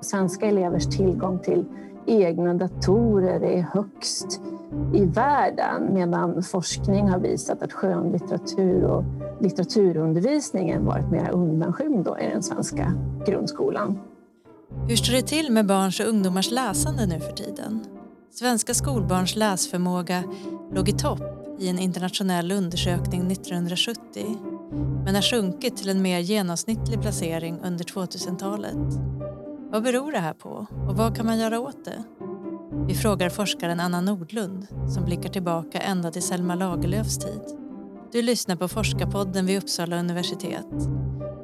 Svenska elevers tillgång till egna datorer är högst i världen medan forskning har visat att skönlitteratur och litteraturundervisningen varit mer undanskymd i den svenska grundskolan. Hur står det till med barns och ungdomars läsande nu för tiden? Svenska skolbarns läsförmåga låg i topp i en internationell undersökning 1970 men har sjunkit till en mer genomsnittlig placering under 2000-talet. Vad beror det här på och vad kan man göra åt det? Vi frågar forskaren Anna Nordlund som blickar tillbaka ända till Selma Lagerlöfs tid. Du lyssnar på Forskarpodden vid Uppsala universitet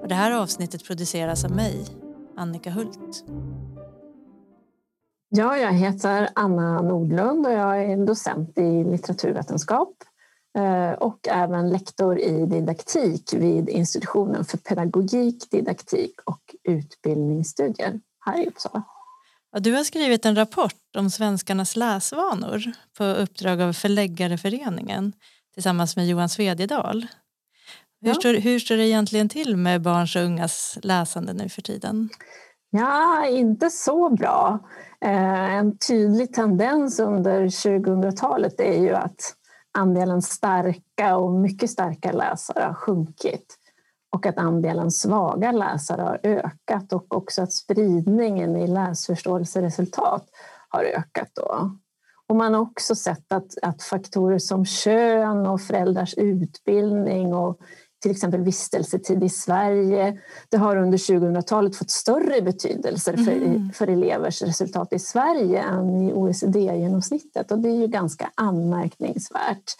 och det här avsnittet produceras av mig, Annika Hult. Ja, jag heter Anna Nordlund och jag är docent i litteraturvetenskap eh, och även lektor i didaktik vid institutionen för pedagogik, didaktik och utbildningsstudier här i Uppsala. Du har skrivit en rapport om svenskarnas läsvanor på uppdrag av Förläggareföreningen tillsammans med Johan Svedjedal. Hur, ja. står, hur står det egentligen till med barns och ungas läsande nu för tiden? Ja, inte så bra. Eh, en tydlig tendens under 2000-talet är ju att andelen starka och mycket starka läsare har sjunkit och att andelen svaga läsare har ökat och också att spridningen i läsförståelseresultat har ökat. Då. Och man har också sett att, att faktorer som kön och föräldrars utbildning och till exempel vistelsetid i Sverige. Det har under 2000-talet fått större betydelse för, mm. för elevers resultat i Sverige än i OECD-genomsnittet och det är ju ganska anmärkningsvärt.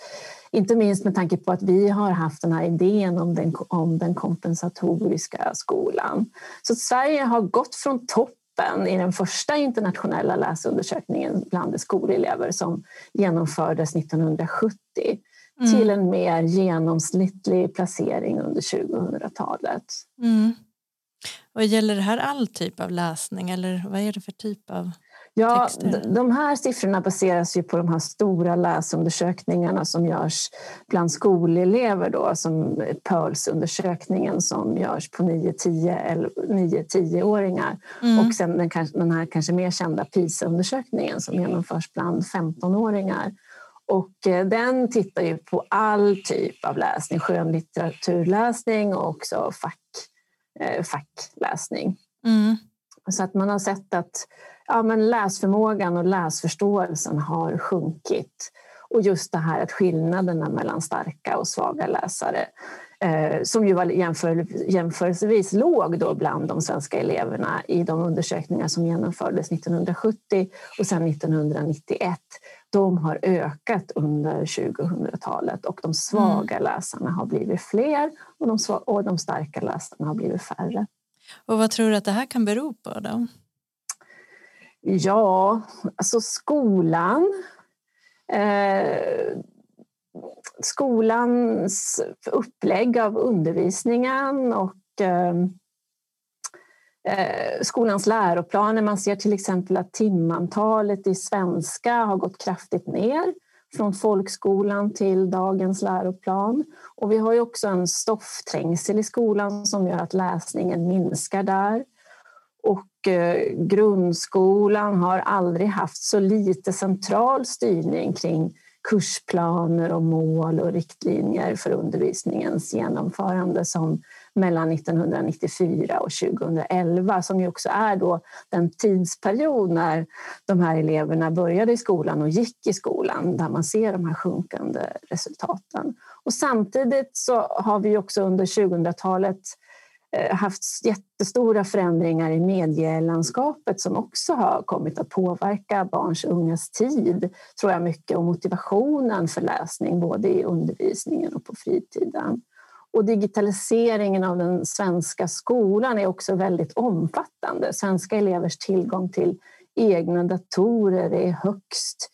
Inte minst med tanke på att vi har haft den här idén om den, om den kompensatoriska skolan. Så Sverige har gått från toppen i den första internationella läsundersökningen bland skolelever som genomfördes 1970 mm. till en mer genomsnittlig placering under 2000-talet. Mm. Och gäller det här all typ av läsning eller vad är det för typ av Ja, de här siffrorna baseras ju på de här stora läsundersökningarna som görs bland skolelever då, som PIRLS-undersökningen som görs på 9-10-åringar mm. och sen den, den här kanske mer kända PISA-undersökningen som genomförs bland 15-åringar. Och eh, den tittar ju på all typ av läsning, skönlitteraturläsning och också fack, eh, fackläsning. Mm. Så att man har sett att ja, men läsförmågan och läsförståelsen har sjunkit. Och just det här att skillnaderna mellan starka och svaga läsare eh, som ju var jämför, jämförelsevis låg då bland de svenska eleverna i de undersökningar som genomfördes 1970 och sen 1991 de har ökat under 2000-talet och de svaga mm. läsarna har blivit fler och de, och de starka läsarna har blivit färre. Och vad tror du att det här kan bero på då? Ja, alltså skolan. Eh, skolans upplägg av undervisningen och eh, eh, skolans läroplaner. Man ser till exempel att timantalet i svenska har gått kraftigt ner från folkskolan till dagens läroplan. Och vi har ju också en stoffträngsel i skolan som gör att läsningen minskar där. Eh, grundskolan har aldrig haft så lite central styrning kring kursplaner och mål och riktlinjer för undervisningens genomförande som mellan 1994 och 2011 som ju också är då den tidsperiod när de här eleverna började i skolan och gick i skolan där man ser de här sjunkande resultaten. Och samtidigt så har vi också under 2000-talet eh, Eh, haft jättestora förändringar i medielandskapet som också har kommit att påverka barns och ungas tid, tror jag mycket, och motivationen för läsning både i undervisningen och på fritiden. Och digitaliseringen av den svenska skolan är också väldigt omfattande. Svenska elevers tillgång till egna datorer är högst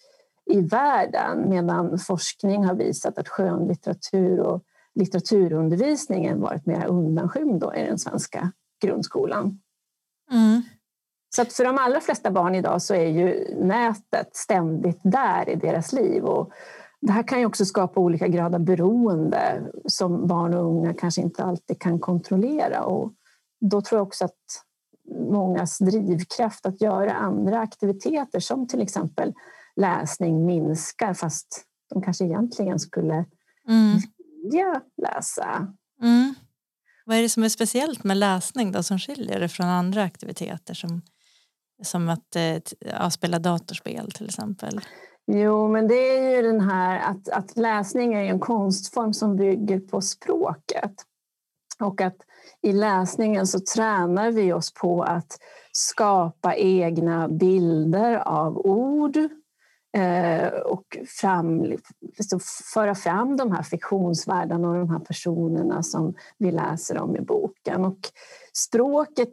i världen medan forskning har visat att skönlitteratur och litteraturundervisningen varit mer undanskymd i den svenska grundskolan. Mm. Så för de allra flesta barn idag så är ju nätet ständigt där i deras liv. Och det här kan ju också skapa olika grad av beroende som barn och unga kanske inte alltid kan kontrollera. Och då tror jag också att mångas drivkraft att göra andra aktiviteter som till exempel läsning minskar fast de kanske egentligen skulle mm. Vilja läsa. Mm. Vad är det som är speciellt med läsning då, som skiljer det från andra aktiviteter som, som att eh, spela datorspel till exempel? Jo, men det är ju den här att, att läsning är en konstform som bygger på språket. Och att i läsningen så tränar vi oss på att skapa egna bilder av ord Eh, och fram, liksom föra fram de här fiktionsvärldarna och de här personerna som vi läser om i boken. Och språket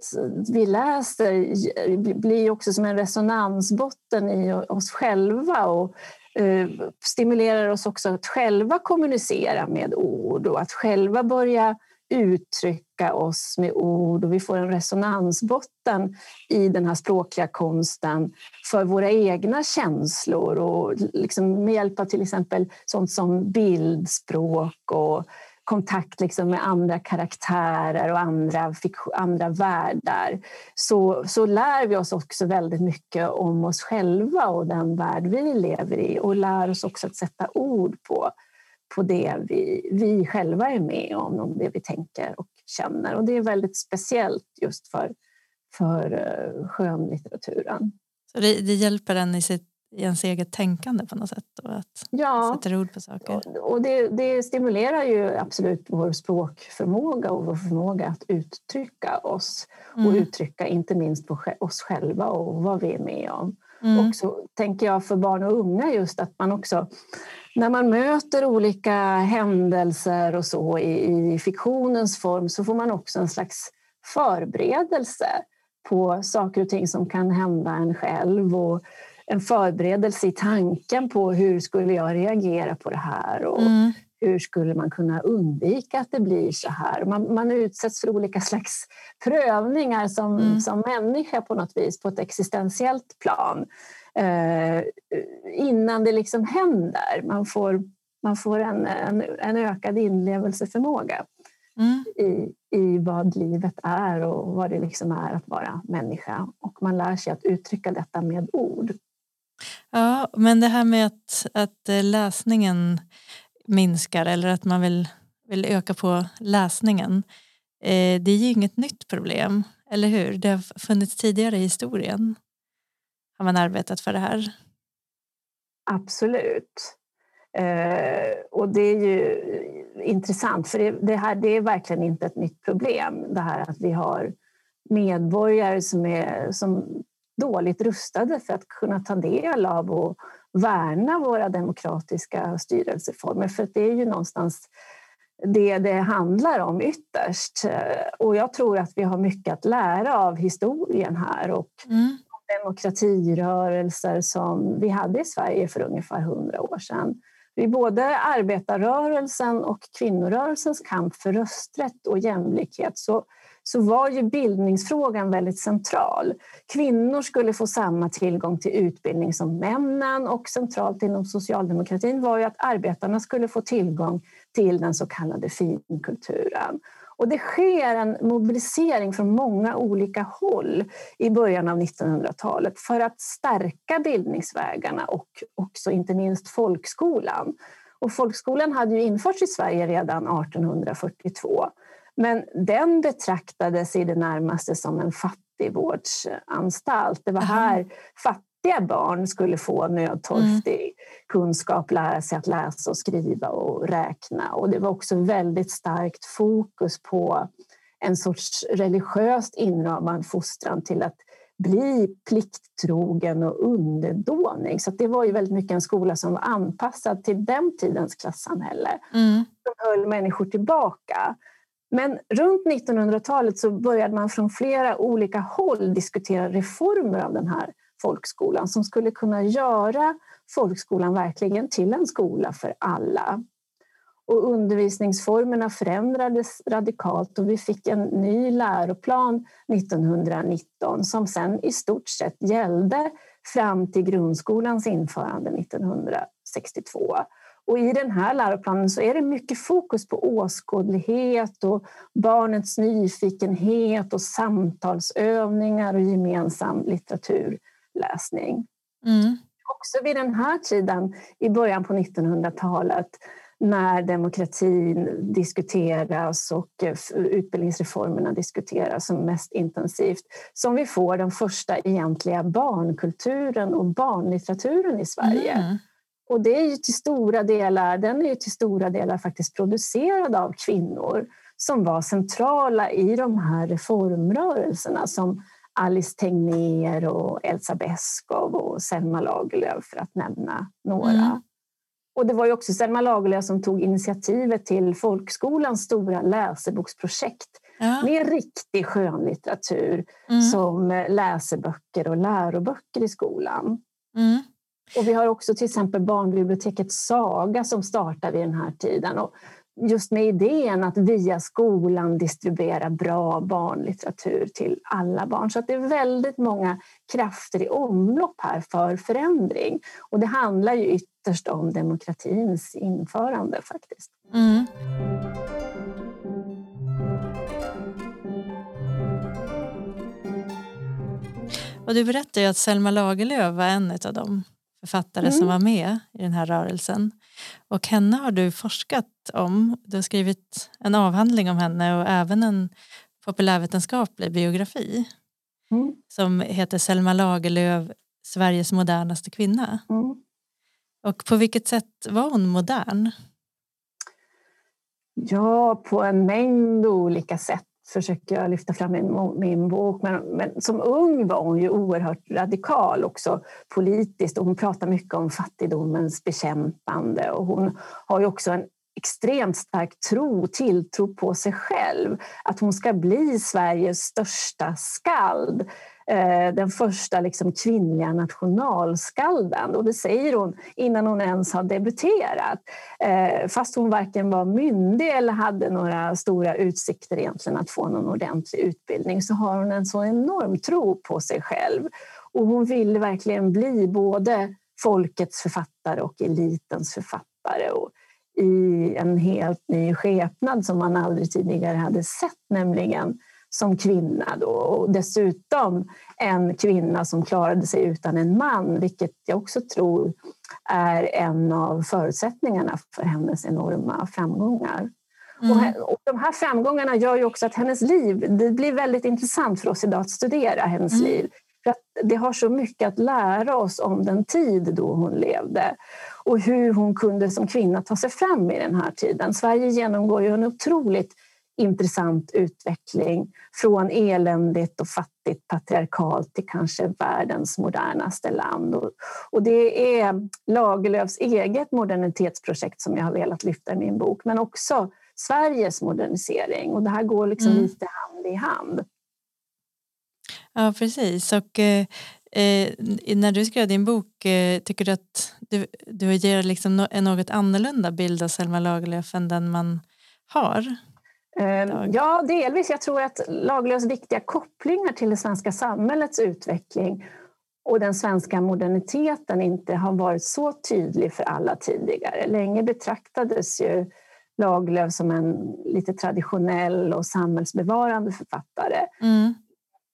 vi läser blir också som en resonansbotten i oss själva och eh, stimulerar oss också att själva kommunicera med ord och att själva börja uttrycka oss med ord och vi får en resonansbotten i den här språkliga konsten för våra egna känslor och liksom med hjälp av till exempel sånt som bildspråk och kontakt liksom med andra karaktärer och andra, andra världar. Så, så lär vi oss också väldigt mycket om oss själva och den värld vi lever i och lär oss också att sätta ord på på det vi, vi själva är med om, om det vi tänker och känner. Och det är väldigt speciellt just för, för uh, skönlitteraturen. Så det, det hjälper en i, sitt, i ens eget tänkande på något sätt? Och att ja, sätta ord på saker? Och det, det stimulerar ju absolut vår språkförmåga och vår förmåga att uttrycka oss mm. och uttrycka inte minst oss själva och vad vi är med om. Mm. Och så tänker jag för barn och unga just att man också när man möter olika händelser och så i, i fiktionens form så får man också en slags förberedelse på saker och ting som kan hända en själv och en förberedelse i tanken på hur skulle jag reagera på det här och mm. hur skulle man kunna undvika att det blir så här. Man, man utsätts för olika slags prövningar som, mm. som människa på något vis på ett existentiellt plan eh, innan det liksom händer. Man får, man får en, en, en ökad inlevelseförmåga mm. i, i vad livet är och vad det liksom är att vara människa. Och man lär sig att uttrycka detta med ord. Ja, men det här med att, att eh, läsningen minskar eller att man vill, vill öka på läsningen. Eh, det är ju inget nytt problem, eller hur? Det har funnits tidigare i historien har man arbetat för det här? Absolut. Eh, och det är ju intressant, för det, det, här det är verkligen inte ett nytt problem. Det här att vi har medborgare som är som dåligt rustade för att kunna ta del av och värna våra demokratiska styrelseformer. För det är ju någonstans det det handlar om ytterst. Och jag tror att vi har mycket att lära av historien här och mm demokratirörelser som vi hade i Sverige för ungefär hundra år sedan. I både arbetarrörelsen och kvinnorörelsens kamp för rösträtt och jämlikhet så, så var ju bildningsfrågan väldigt central. Kvinnor skulle få samma tillgång till utbildning som männen och centralt inom socialdemokratin var ju att arbetarna skulle få tillgång till den så kallade finkulturen. Och det sker en mobilisering från många olika håll i början av 1900-talet för att stärka bildningsvägarna och också inte minst folkskolan. Och folkskolan hade ju införts i Sverige redan 1842 men den betraktades i det närmaste som en fattigvårdsanstalt. Det var här fattiga barn skulle få nödtorftig mm. kunskap, lära sig att läsa och skriva och räkna. Och det var också väldigt starkt fokus på en sorts religiöst inramad fostran till att bli plikttrogen och underdånig. Så det var ju väldigt mycket en skola som var anpassad till den tidens klassamhälle. Mm. Som höll människor tillbaka. Men runt 1900-talet så började man från flera olika håll diskutera reformer av den här folkskolan som skulle kunna göra folkskolan verkligen till en skola för alla. Och undervisningsformerna förändrades radikalt och vi fick en ny läroplan 1919 som sen i stort sett gällde fram till grundskolans införande 1962. Och I den här läroplanen så är det mycket fokus på åskådlighet och barnets nyfikenhet och samtalsövningar och gemensam litteratur litteraturläsning. Mm. Också vid den här tiden, i början på 1900-talet när demokratin diskuteras och eh, utbildningsreformerna diskuteras som mest intensivt som vi får den första egentliga barnkulturen och barnlitteraturen i Sverige. Mm. Och det är till stora delar, den är ju till stora delar faktiskt producerad av kvinnor som var centrala i de här reformrörelserna som Alice Tegnér och Elsa Beskow och Selma Lagerlöf för att nämna några. Mm. Och det var ju också Selma Lagerlöf som tog initiativet till folkskolans stora läseboksprojekt ja. med riktig skönlitteratur mm. som läseböcker och läroböcker i skolan. Mm. Och vi har också till exempel barnbiblioteket Saga som startar vid den här tiden. Och just med idén att via skolan distribuera bra barnlitteratur till alla barn. Så att det är väldigt många krafter i omlopp här för förändring. Och det handlar ju ytterst om demokratins införande faktiskt. Mm. Och du berättade ju att Selma Lagerlöf var en av dem författare mm. som var med i den här rörelsen. Och henne har du forskat om. Du har skrivit en avhandling om henne och även en populärvetenskaplig biografi mm. som heter Selma Lagerlöf, Sveriges modernaste kvinna. Mm. Och på vilket sätt var hon modern? Ja, på en mängd olika sätt försöker jag lyfta fram i min bok. Men, men, som ung var hon ju oerhört radikal också politiskt och hon pratar mycket om fattigdomens bekämpande och hon har ju också en extremt stark tro, tilltro på sig själv. Att hon ska bli Sveriges största skald. Eh, den första liksom kvinnliga nationalskalden. Och det säger hon innan hon ens har debuterat. Eh, fast hon varken var myndig eller hade några stora utsikter egentligen att få någon ordentlig utbildning så har hon en så enorm tro på sig själv. Och hon vill verkligen bli både folkets författare och elitens författare. Och i en helt ny skepnad som man aldrig tidigare hade sett, nämligen som kvinna då. och dessutom en kvinna som klarade sig utan en man vilket jag också tror är en av förutsättningarna för hennes enorma framgångar. Mm. Och de här framgångarna gör ju också att hennes liv det blir väldigt intressant för oss idag att studera hennes mm. liv. För att det har så mycket att lära oss om den tid då hon levde och hur hon kunde som kvinna ta sig fram i den här tiden. Sverige genomgår ju en otroligt intressant utveckling från eländigt och fattigt patriarkalt till kanske världens modernaste land. Och, och det är Lagerlöfs eget modernitetsprojekt som jag har velat lyfta i min bok, men också Sveriges modernisering. Och det här går liksom mm. lite hand i hand. Ja, precis. Och eh, eh när du skrev din bok, eh, tycker du att du, du ger liksom en något annorlunda bild av Selma Lagerlöf än den man har? Ehm, ja, delvis. Jag tror att Lagerlöfs viktiga kopplingar till det svenska samhällets utveckling och den svenska moderniteten inte har varit så tydlig för alla tidigare. Länge betraktades ju Lagerlöf som en lite traditionell och samhällsbevarande författare. Mm.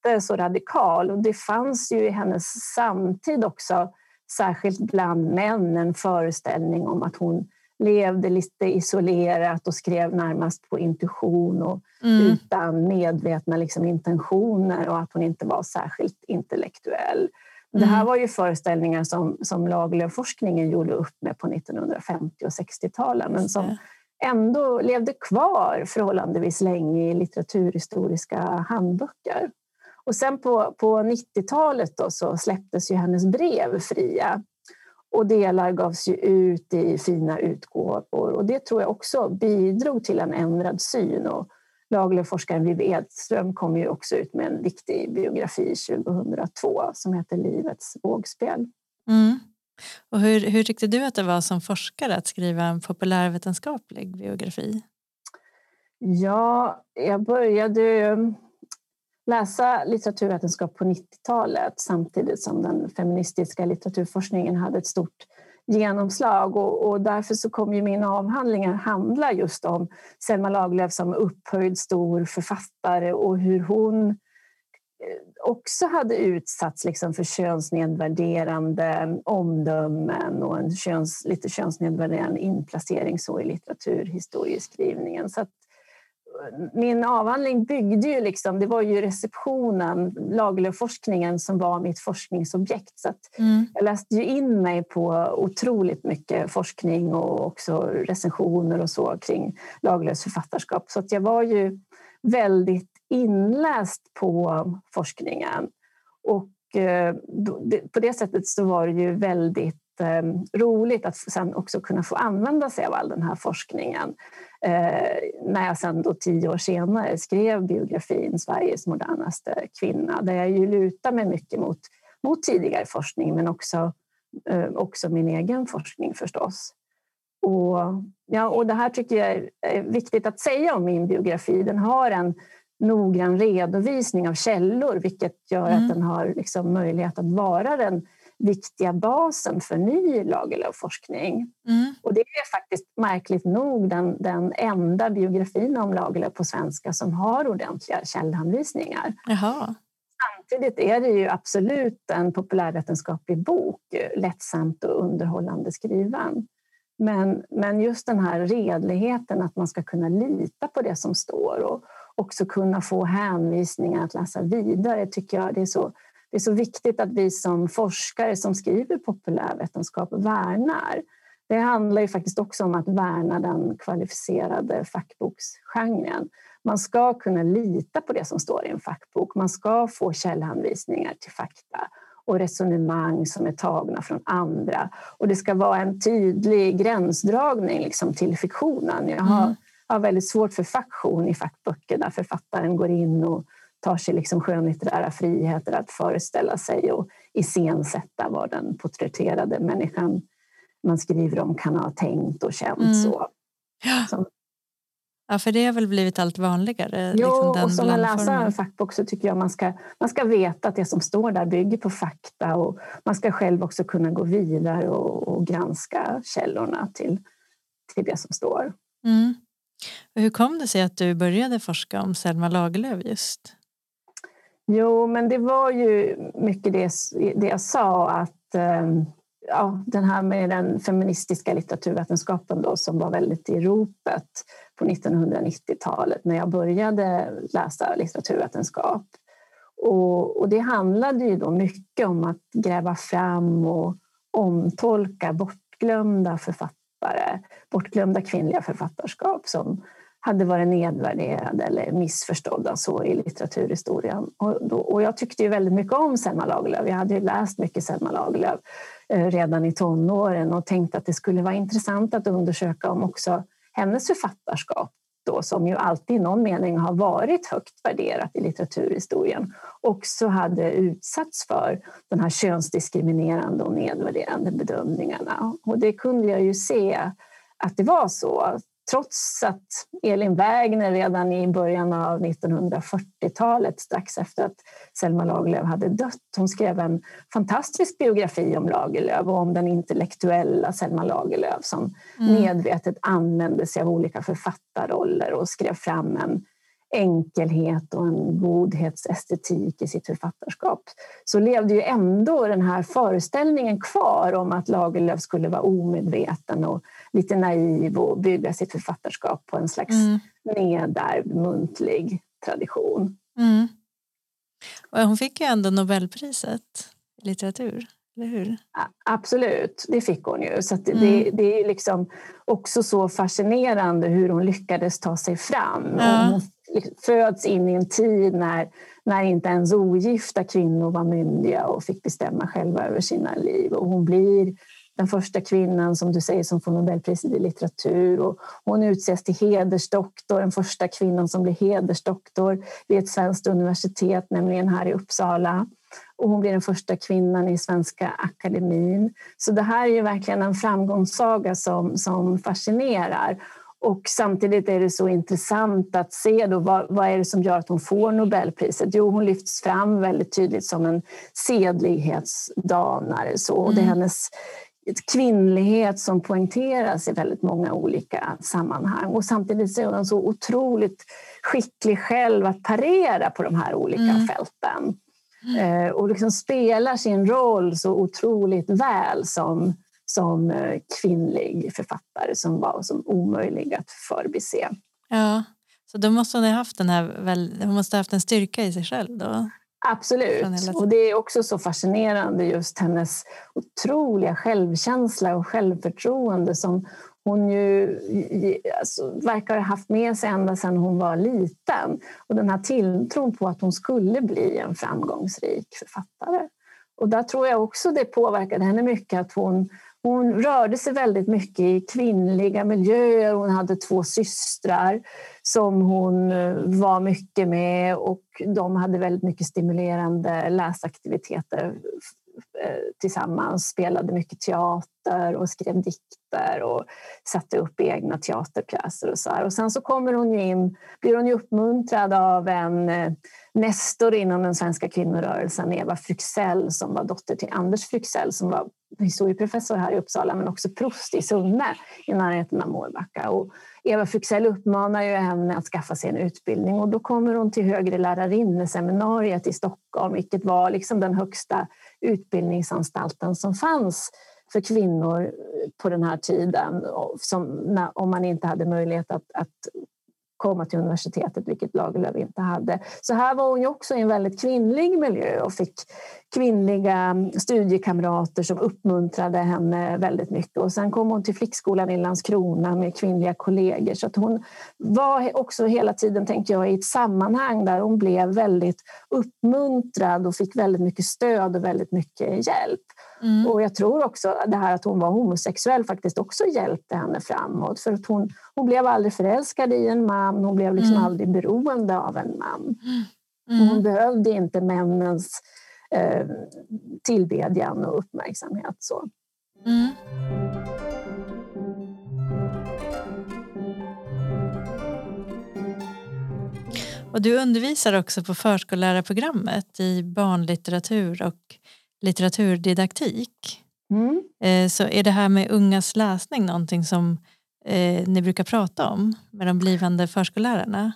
Inte så radikal. Och det fanns ju i hennes samtid också, särskilt bland män, en föreställning om att hon levde lite isolerat och skrev närmast på intuition och mm. utan medvetna liksom, intentioner och att hon inte var särskilt intellektuell. Mm. Det här mm. var ju föreställningar som, som Lagerlöf-forskningen gjorde upp med på 1950 och 60-talen men som ändå levde kvar förhållandevis länge i litteraturhistoriska handböcker. Och sen på, på 90-talet så släpptes ju hennes brev fria och delar gavs ju ut i fina utgåvor och det tror jag också bidrog till en ändrad syn. Och Lagerlöf-forskaren Vivi Edström kom ju också ut med en viktig biografi 2002 som heter Livets vågspel. Mm. Och hur, hur tyckte du att det var som forskare att skriva en populärvetenskaplig biografi? Ja, jag började läsa litteraturvetenskap på 90-talet samtidigt som den feministiska litteraturforskningen hade ett stort genomslag och, och, därför så kommer ju min avhandling att handla just om Selma Lagerlöf som upphöjd stor författare och hur hon eh, också hade utsatts liksom för könsnedvärderande omdömen och en köns, lite könsnedvärderande inplacering så i litteraturhistorieskrivningen. Så att min avhandling byggde ju liksom, det var ju receptionen, Lagerlöf-forskningen som var mitt forskningsobjekt. Så mm. Jag läste ju in mig på otroligt mycket forskning och också recensioner och så kring Lagerlöfs författarskap. Så att jag var ju väldigt inläst på forskningen. Och eh, på det sättet så var det ju väldigt roligt att sen också kunna få använda sig av all den här forskningen eh, när jag sen då tio år senare skrev biografin Sveriges modernaste kvinna där jag ju lutar mig mycket mot, mot tidigare forskning men också, eh, också min egen forskning förstås. Och, ja, och det här tycker jag är viktigt att säga om min biografi. Den har en noggrann redovisning av källor vilket gör mm. att den har liksom möjlighet att vara den viktiga basen för ny Lagerlöf-forskning. Mm. Och det är faktiskt märkligt nog den, den enda biografin om Lagerlöf på svenska som har ordentliga källhänvisningar. Jaha. Samtidigt är det ju absolut en populärvetenskaplig bok, lättsamt och underhållande skriven. Men, men just den här redligheten, att man ska kunna lita på det som står och också kunna få hänvisningar att läsa vidare, tycker jag det är så det är så viktigt att vi som forskare som skriver populärvetenskap värnar. Det handlar ju faktiskt också om att värna den kvalificerade fackboksgenren. Man ska kunna lita på det som står i en fackbok. Man ska få källhänvisningar till fakta och resonemang som är tagna från andra. Och det ska vara en tydlig gränsdragning liksom till fiktionen. Jag har, mm. har väldigt svårt för faktion i fackböcker där författaren går in och tar sig liksom skönlitterära friheter att föreställa sig och iscensätta vad den porträtterade människan man skriver om kan ha tänkt och känt. Mm. Så. Ja. ja, för det har väl blivit allt vanligare? Jo, liksom och som man läser en fackbok så tycker jag man ska, man ska veta att det som står där bygger på fakta och man ska själv också kunna gå vidare och, och granska källorna till, till det som står. Mm. hur kom det sig att du började forska om Selma Lagerlöf just? Jo, men det var ju mycket det, det jag sa att ehm, ja, den här med den feministiska litteraturvetenskapen då, som var väldigt i ropet på 1990-talet när jag började läsa litteraturvetenskap. Och, och, det handlade ju då mycket om att gräva fram och omtolka bortglömda författare, bortglömda kvinnliga författarskap som hade varit nedvärderade eller missförstådda så i litteraturhistorien. Och, då, och jag tyckte ju väldigt mycket om Selma Lagerlöf. Jag hade ju läst mycket Selma Lagerlöf eh, redan i tonåren och tänkte att det skulle vara intressant att undersöka om också hennes författarskap då, som ju alltid i någon mening har varit högt värderat i litteraturhistorien också hade utsatts för de här könsdiskriminerande och nedvärderande bedömningarna. Och det kunde jag ju se att det var så trots att Elin Wägner redan i början av 1940-talet, strax efter att Selma Lagerlöf hade dött, hon skrev en fantastisk biografi om Lagerlöf och om den intellektuella Selma Lagerlöf som mm. medvetet använde sig av olika författarroller och skrev fram en enkelhet och en godhetsestetik i sitt författarskap så levde ju ändå den här föreställningen kvar om att Lagerlöf skulle vara omedveten och lite naiv och bygga sitt författarskap på en slags mm. nedärvd muntlig tradition. Mm. Hon fick ju ändå Nobelpriset i litteratur. Hur? Absolut, det fick hon ju. Så det, mm. det, är liksom också så fascinerande hur hon lyckades ta sig fram. Ja. Hon Liksom föds in i en tid när, när inte ens ogifta kvinnor var myndiga och fick bestämma själva över sina liv. Och hon blir den första kvinnan som du säger som får Nobelpriset i litteratur. Och hon utses till hedersdoktor, den första kvinnan som blir hedersdoktor vid ett svenskt universitet, nämligen här i Uppsala. Och hon blir den första kvinnan i Svenska akademin. Så det här är ju verkligen en framgångssaga som, som fascinerar. Och samtidigt är det så intressant att se då vad, vad är det som gör att hon får Nobelpriset. Jo, hon lyfts fram väldigt tydligt som en sedlighetsdanare. Så. Mm. Det är hennes kvinnlighet som poängteras i väldigt många olika sammanhang. Och samtidigt är hon så otroligt skicklig själv att parera på de här olika mm. fälten. Mm. och liksom spelar sin roll så otroligt väl som, som eh, kvinnlig författare som var som omöjlig att förbise. Ja, så då måste hon ha haft den här, hon måste ha haft en styrka i sig själv då? Absolut. Och det är också så fascinerande just hennes otroliga självkänsla och självförtroende som hon ju alltså, verkar ha haft med sig ända sedan hon var liten. Och den här tilltron på att hon skulle bli en framgångsrik författare. Och där tror jag också det påverkade henne mycket att hon hon rörde sig väldigt mycket i kvinnliga miljöer. Hon hade två systrar som hon eh, var mycket med och de hade väldigt mycket stimulerande läsaktiviteter Eh, tillsammans, spelade mycket teater och skrev dikter och satte upp egna teaterpjäser och så här. Och sen så kommer hon in, blir hon ju uppmuntrad av en eh, nestor inom den svenska kvinnorörelsen, Eva Fryxell, som var dotter till Anders Fryxell som var historieprofessor här i Uppsala men också prost i Sunne i närheten av Mårbacka. Och Eva Fryxell uppmanar ju henne att skaffa sig en utbildning och då kommer hon till högre lärarinneseminariet i Stockholm vilket var liksom den högsta utbildningsanstalten som fanns för kvinnor på den här tiden som, om man inte hade möjlighet att, att komma till universitetet, vilket Lagerlöf inte hade. Så här var hon också i en väldigt kvinnlig miljö och fick kvinnliga studiekamrater som uppmuntrade henne väldigt mycket. Och sen kom hon till flickskolan i Landskrona med kvinnliga kollegor. Så att hon var också hela tiden, tänkte jag, i ett sammanhang där hon blev väldigt uppmuntrad och fick väldigt mycket stöd och väldigt mycket hjälp. Mm. Och jag tror också det här att hon var homosexuell faktiskt också hjälpte henne framåt. För att hon, hon blev aldrig förälskad i en man, hon blev liksom mm. aldrig beroende av en man. Mm. Hon behövde inte männens eh, tillbedjan och uppmärksamhet. Så. Mm. Och du undervisar också på förskollärarprogrammet i barnlitteratur och litteraturdidaktik. Mm. Eh, så är det här med ungas läsning någonting som eh, ni brukar prata om med de blivande förskollärarna?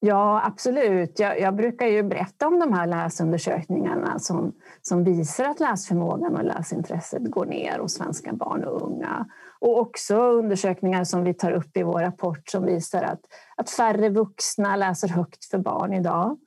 Ja, absolut. Jag, jag, brukar ju berätta om de här läsundersökningarna som, som visar att läsförmågan och läsintresset går ner hos svenska barn och unga. Och också undersökningar som vi tar upp i vår rapport som visar att, att färre vuxna läser högt för barn idag.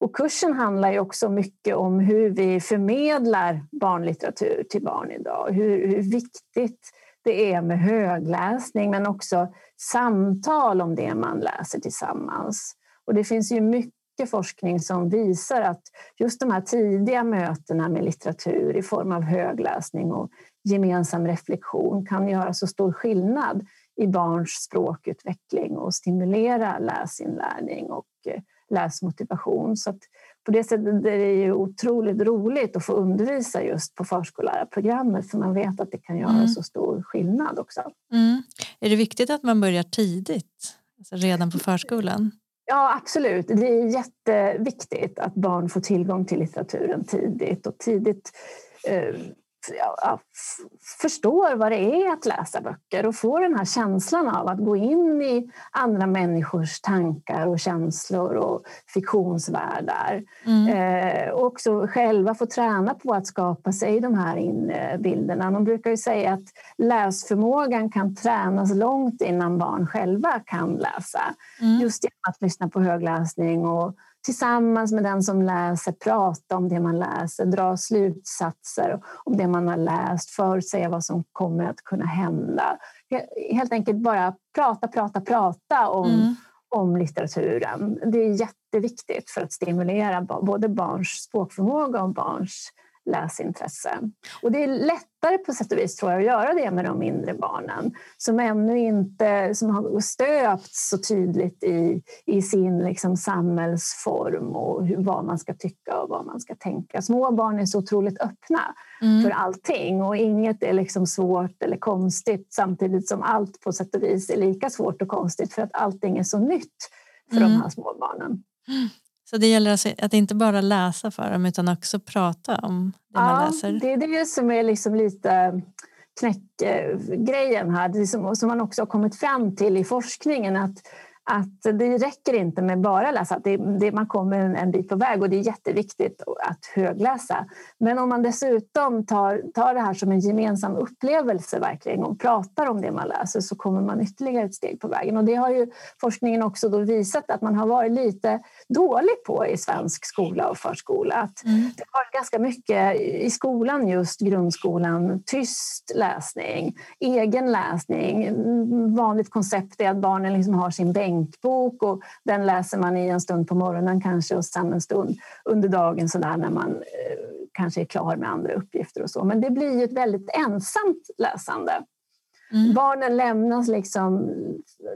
Och kursen handlar ju också mycket om hur vi förmedlar barnlitteratur till barn idag. Hur, hur viktigt det är med högläsning men också samtal om det man läser tillsammans. Och det finns ju mycket forskning som visar att just de här tidiga mötena med litteratur i form av högläsning och gemensam reflektion kan göra så stor skillnad i barns språkutveckling och stimulera läsinlärning och eh, läsmotivation. Så på det sättet är det ju otroligt roligt att få undervisa just på förskollärarprogrammet för man vet att det kan göra mm. så stor skillnad också. Mm. Är det viktigt att man börjar tidigt, alltså redan på förskolan? Ja, absolut. Det är jätteviktigt att barn får tillgång till litteraturen tidigt och tidigt eh, ja, förstår vad det är att läsa böcker och får den här känslan av att gå in i andra människors tankar och känslor och fiktionsvärldar. Mm. Eh, och också själva få träna på att skapa sig de här bilderna. De brukar ju säga att läsförmågan kan tränas långt innan barn själva kan läsa. Mm. Just genom att lyssna på högläsning och tillsammans med den som läser prata om det man läser, dra slutsatser om det man har läst, förutsäga vad som kommer att kunna hända. Helt enkelt bara prata, prata, prata om, mm. om litteraturen. Det är jätteviktigt för att stimulera både barns språkförmåga och barns läsintresse. Och det är lättare på sätt och vis tror jag att göra det med de mindre barnen som ännu inte som har stöpts så tydligt i, i sin liksom samhällsform och hur, vad man ska tycka och vad man ska tänka. Små barn är så otroligt öppna mm. för allting och inget är liksom svårt eller konstigt samtidigt som allt på sätt och vis är lika svårt och konstigt för att allting är så nytt för mm. de här små barnen. Så det gäller alltså att inte bara läsa för dem utan också prata om det ja, man läser? det är det som är liksom lite knäckgrejen här, som, som man också har kommit fram till i forskningen att att det räcker inte med bara läsa, det, det, man kommer en bit på väg och det är jätteviktigt att högläsa. Men om man dessutom tar, tar det här som en gemensam upplevelse verkligen och pratar om det man läser så kommer man ytterligare ett steg på vägen. Och det har ju forskningen också då visat att man har varit lite dålig på i svensk skola och förskola. Att mm. Det var ganska mycket i skolan, just grundskolan, tyst läsning, egen läsning. Vanligt koncept är att barnen liksom har sin bänk bänkbok och den läser man i en stund på morgonen kanske och sen en stund under dagen så där när man eh, kanske är klar med andra uppgifter och så. Men det blir ju ett väldigt ensamt läsande. Mm. Barnen lämnas liksom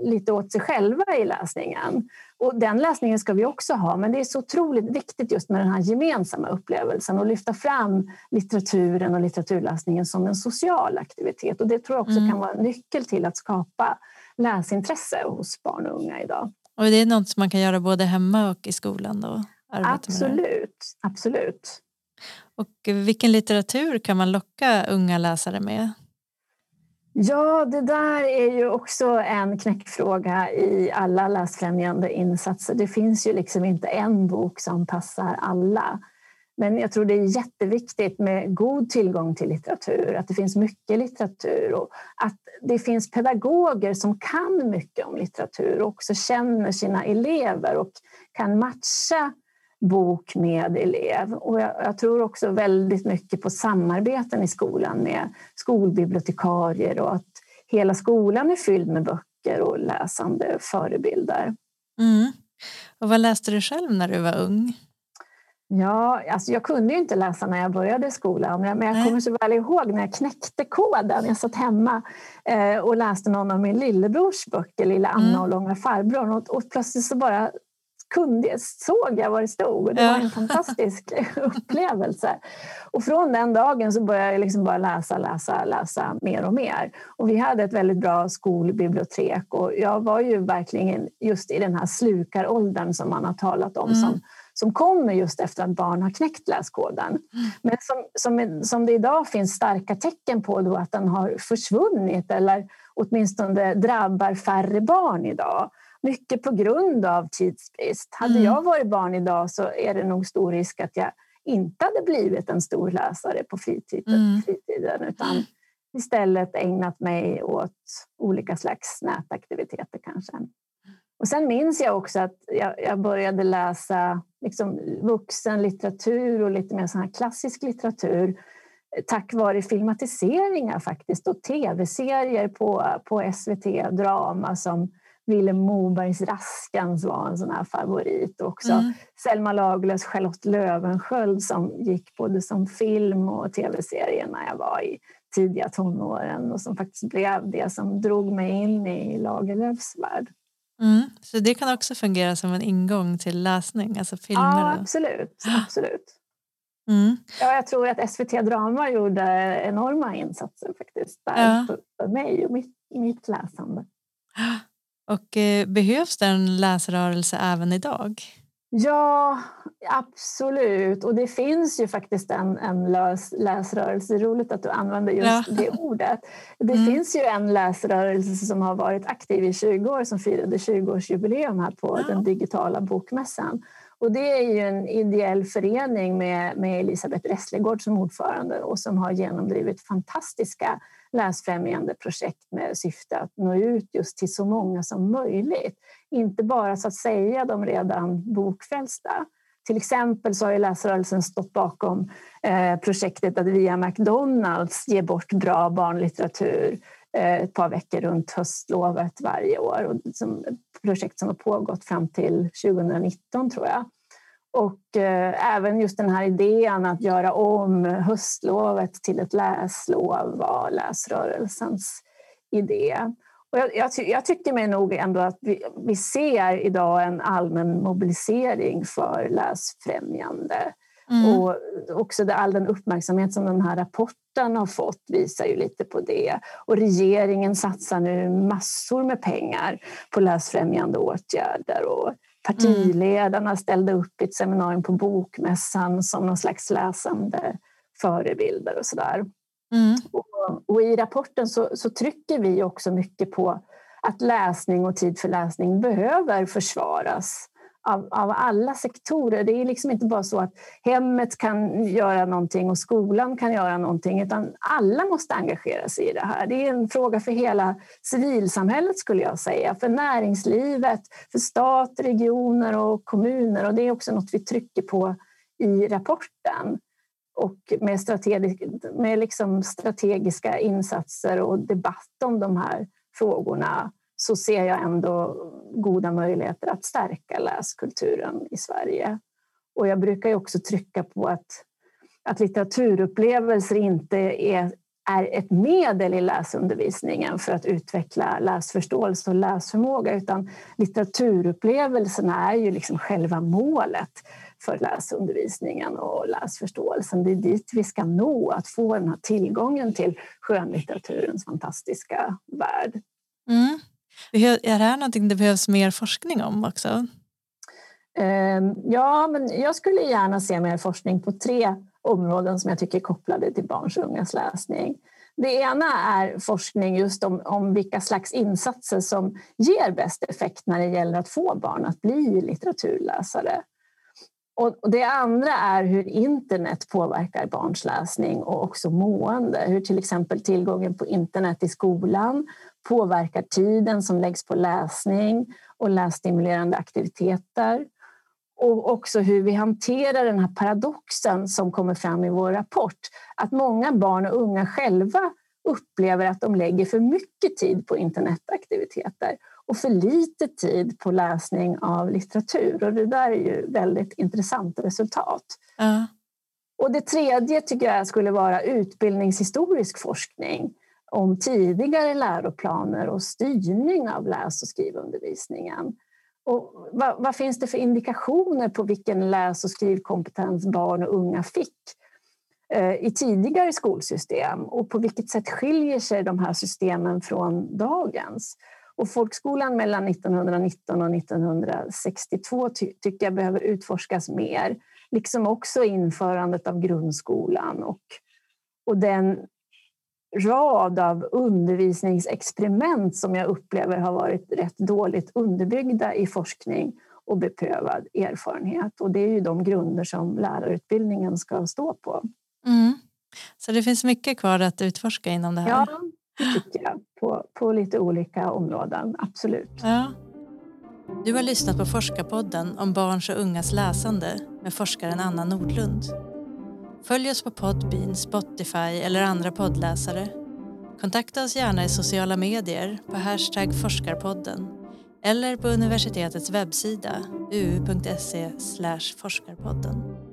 lite åt sig själva i läsningen. Och den läsningen ska vi också ha, men det är så otroligt viktigt just med den här gemensamma upplevelsen och lyfta fram litteraturen och litteraturläsningen som en social aktivitet. Och det tror jag också mm. kan vara en nyckel till att skapa läsintresse hos barn och unga idag. Och det är något som man kan göra både hemma och i skolan? Då, absolut, absolut. Och vilken litteratur kan man locka unga läsare med? Ja, det där är ju också en knäckfråga i alla läsfrämjande insatser. Det finns ju liksom inte en bok som passar alla. Men jag tror det är jätteviktigt med god tillgång till litteratur, att det finns mycket litteratur och att det finns pedagoger som kan mycket om litteratur och också känner sina elever och kan matcha bok med elev. Och jag, jag, tror också väldigt mycket på samarbeten i skolan med skolbibliotekarier och att hela skolan är fylld med böcker och läsande förebilder. Mm. Och vad läste du själv när du var ung? Ja, alltså jag kunde ju inte läsa när jag började skolan, men jag kommer så väl ihåg när jag knäckte koden. Jag satt hemma eh, och läste någon av min lillebrors böcker, Lilla Anna mm. och Långa farbrorn, och, och plötsligt så bara kunde, såg jag vad det stod och det var en fantastisk upplevelse. Och från den dagen så började jag liksom bara läsa, läsa, läsa mer och mer. Och vi hade ett väldigt bra skolbibliotek och jag var ju verkligen just i den här slukaråldern som man har talat om mm. som som kommer just efter att barn har knäckt läskoden. Mm. Men som, som, som det idag finns starka tecken på då att den har försvunnit eller åtminstone drabbar färre barn idag. Mycket på grund av tidsbrist. Hade mm. jag varit barn idag så är det nog stor risk att jag inte hade blivit en stor läsare på fritiden, mm. fritiden utan istället ägnat mig åt olika slags nätaktiviteter kanske. Och sen minns jag också att jag, jag började läsa liksom vuxenlitteratur och lite mer sån här klassisk litteratur eh, tack vare filmatiseringar faktiskt och tv-serier på, på SVT Drama som Vilhelm Mobergs Raskans var en sån här favorit. Också mm. Selma Lagerlöfs Charlotte Löwensköld som gick både som film och tv-serie när jag var i tidiga tonåren och som faktiskt blev det som drog mig in i Lagerlöfs värld. Mm, så det kan också fungera som en ingång till läsning, alltså filmer? Ja, absolut. absolut. Mm. Ja, jag tror att SVT Drama gjorde enorma insatser faktiskt där ja. för mig och mitt, mitt läsande. Och eh, behövs det en läsrörelse även idag? Ja, absolut. Och det finns ju faktiskt en, en lös, läsrörelse. Roligt att du använder just ja. det ordet. Det mm. finns ju en läsrörelse som har varit aktiv i 20 år som firade 20-årsjubileum här på ja. den digitala bokmässan. Och det är ju en ideell förening med, med Elisabeth Resslegård som ordförande och som har genomdrivit fantastiska läsfrämjande projekt med syfte att nå ut just till så många som möjligt. Inte bara så att säga de redan bokfällda. Till exempel så har ju läsrörelsen stått bakom eh, projektet att via McDonalds ge bort bra barnlitteratur eh, ett par veckor runt höstlovet varje år. Och som ett projekt som har pågått fram till 2019 tror jag. Och eh, även just den här idén att göra om höstlovet till ett läslov var läsrörelsens idé. Och jag, jag, jag, tycker mig nog ändå att vi, vi ser idag en allmän mobilisering för läsfrämjande. Mm. Och också det, all den uppmärksamhet som den här rapporten har fått visar ju lite på det. Och regeringen satsar nu massor med pengar på läsfrämjande åtgärder. Och partiledarna ställde upp i ett seminarium på Bokmässan som någon slags läsande förebilder och sådär. Mm. Och, och, i rapporten så, så trycker vi också mycket på att läsning och tid för läsning behöver försvaras av, av alla sektorer. Det är liksom inte bara så att hemmet kan göra någonting och skolan kan göra någonting utan alla måste engagera sig i det här. Det är en fråga för hela civilsamhället skulle jag säga, för näringslivet, för stat, regioner och kommuner och det är också något vi trycker på i rapporten och med, strategisk, med liksom strategiska insatser och debatt om de här frågorna så ser jag ändå goda möjligheter att stärka läskulturen i Sverige. Och jag brukar också trycka på att, att litteraturupplevelser inte är, är ett medel i läsundervisningen för att utveckla läsförståelse och läsförmåga utan litteraturupplevelserna är ju liksom själva målet för läsundervisningen och läsförståelsen. Det är dit vi ska nå, att få den här tillgången till skönlitteraturens fantastiska värld. Mm. Är det här någonting det behövs mer forskning om också? Ehm, ja, men jag skulle gärna se mer forskning på tre områden som jag tycker är kopplade till barns och ungas läsning. Det ena är forskning just om, om vilka slags insatser som ger bäst effekt när det gäller att få barn att bli litteraturläsare. Och det andra är hur internet påverkar barns läsning och också mående. Hur till exempel tillgången på internet i skolan påverkar tiden som läggs på läsning och lässtimulerande aktiviteter. Och också hur vi hanterar den här paradoxen som kommer fram i vår rapport. Att många barn och unga själva upplever att de lägger för mycket tid på internetaktiviteter och för lite tid på läsning av litteratur. Och det där är ju väldigt intressant resultat. Uh. Och det tredje tycker jag skulle vara utbildningshistorisk forskning om tidigare läroplaner och styrning av läs och skrivundervisningen. Och vad, vad, finns det för indikationer på vilken läs och skrivkompetens barn och unga fick eh, i tidigare skolsystem och på vilket sätt skiljer sig de här systemen från dagens? Och folkskolan mellan 1919 och 1962 ty tycker jag behöver utforskas mer, liksom också införandet av grundskolan och, och den rad av undervisningsexperiment som jag upplever har varit rätt dåligt underbyggda i forskning och beprövad erfarenhet. Och det är ju de grunder som lärarutbildningen ska stå på. Mm. Så det finns mycket kvar att utforska inom det här? Ja, det tycker jag. På, på lite olika områden, absolut. Ja. Du har lyssnat på Forskarpodden om barns och ungas läsande med forskaren Anna Nordlund. Följ oss på Podbean, Spotify eller andra poddläsare. Kontakta oss gärna i sociala medier på hashtag forskarpodden eller på universitetets webbsida uu.se forskarpodden.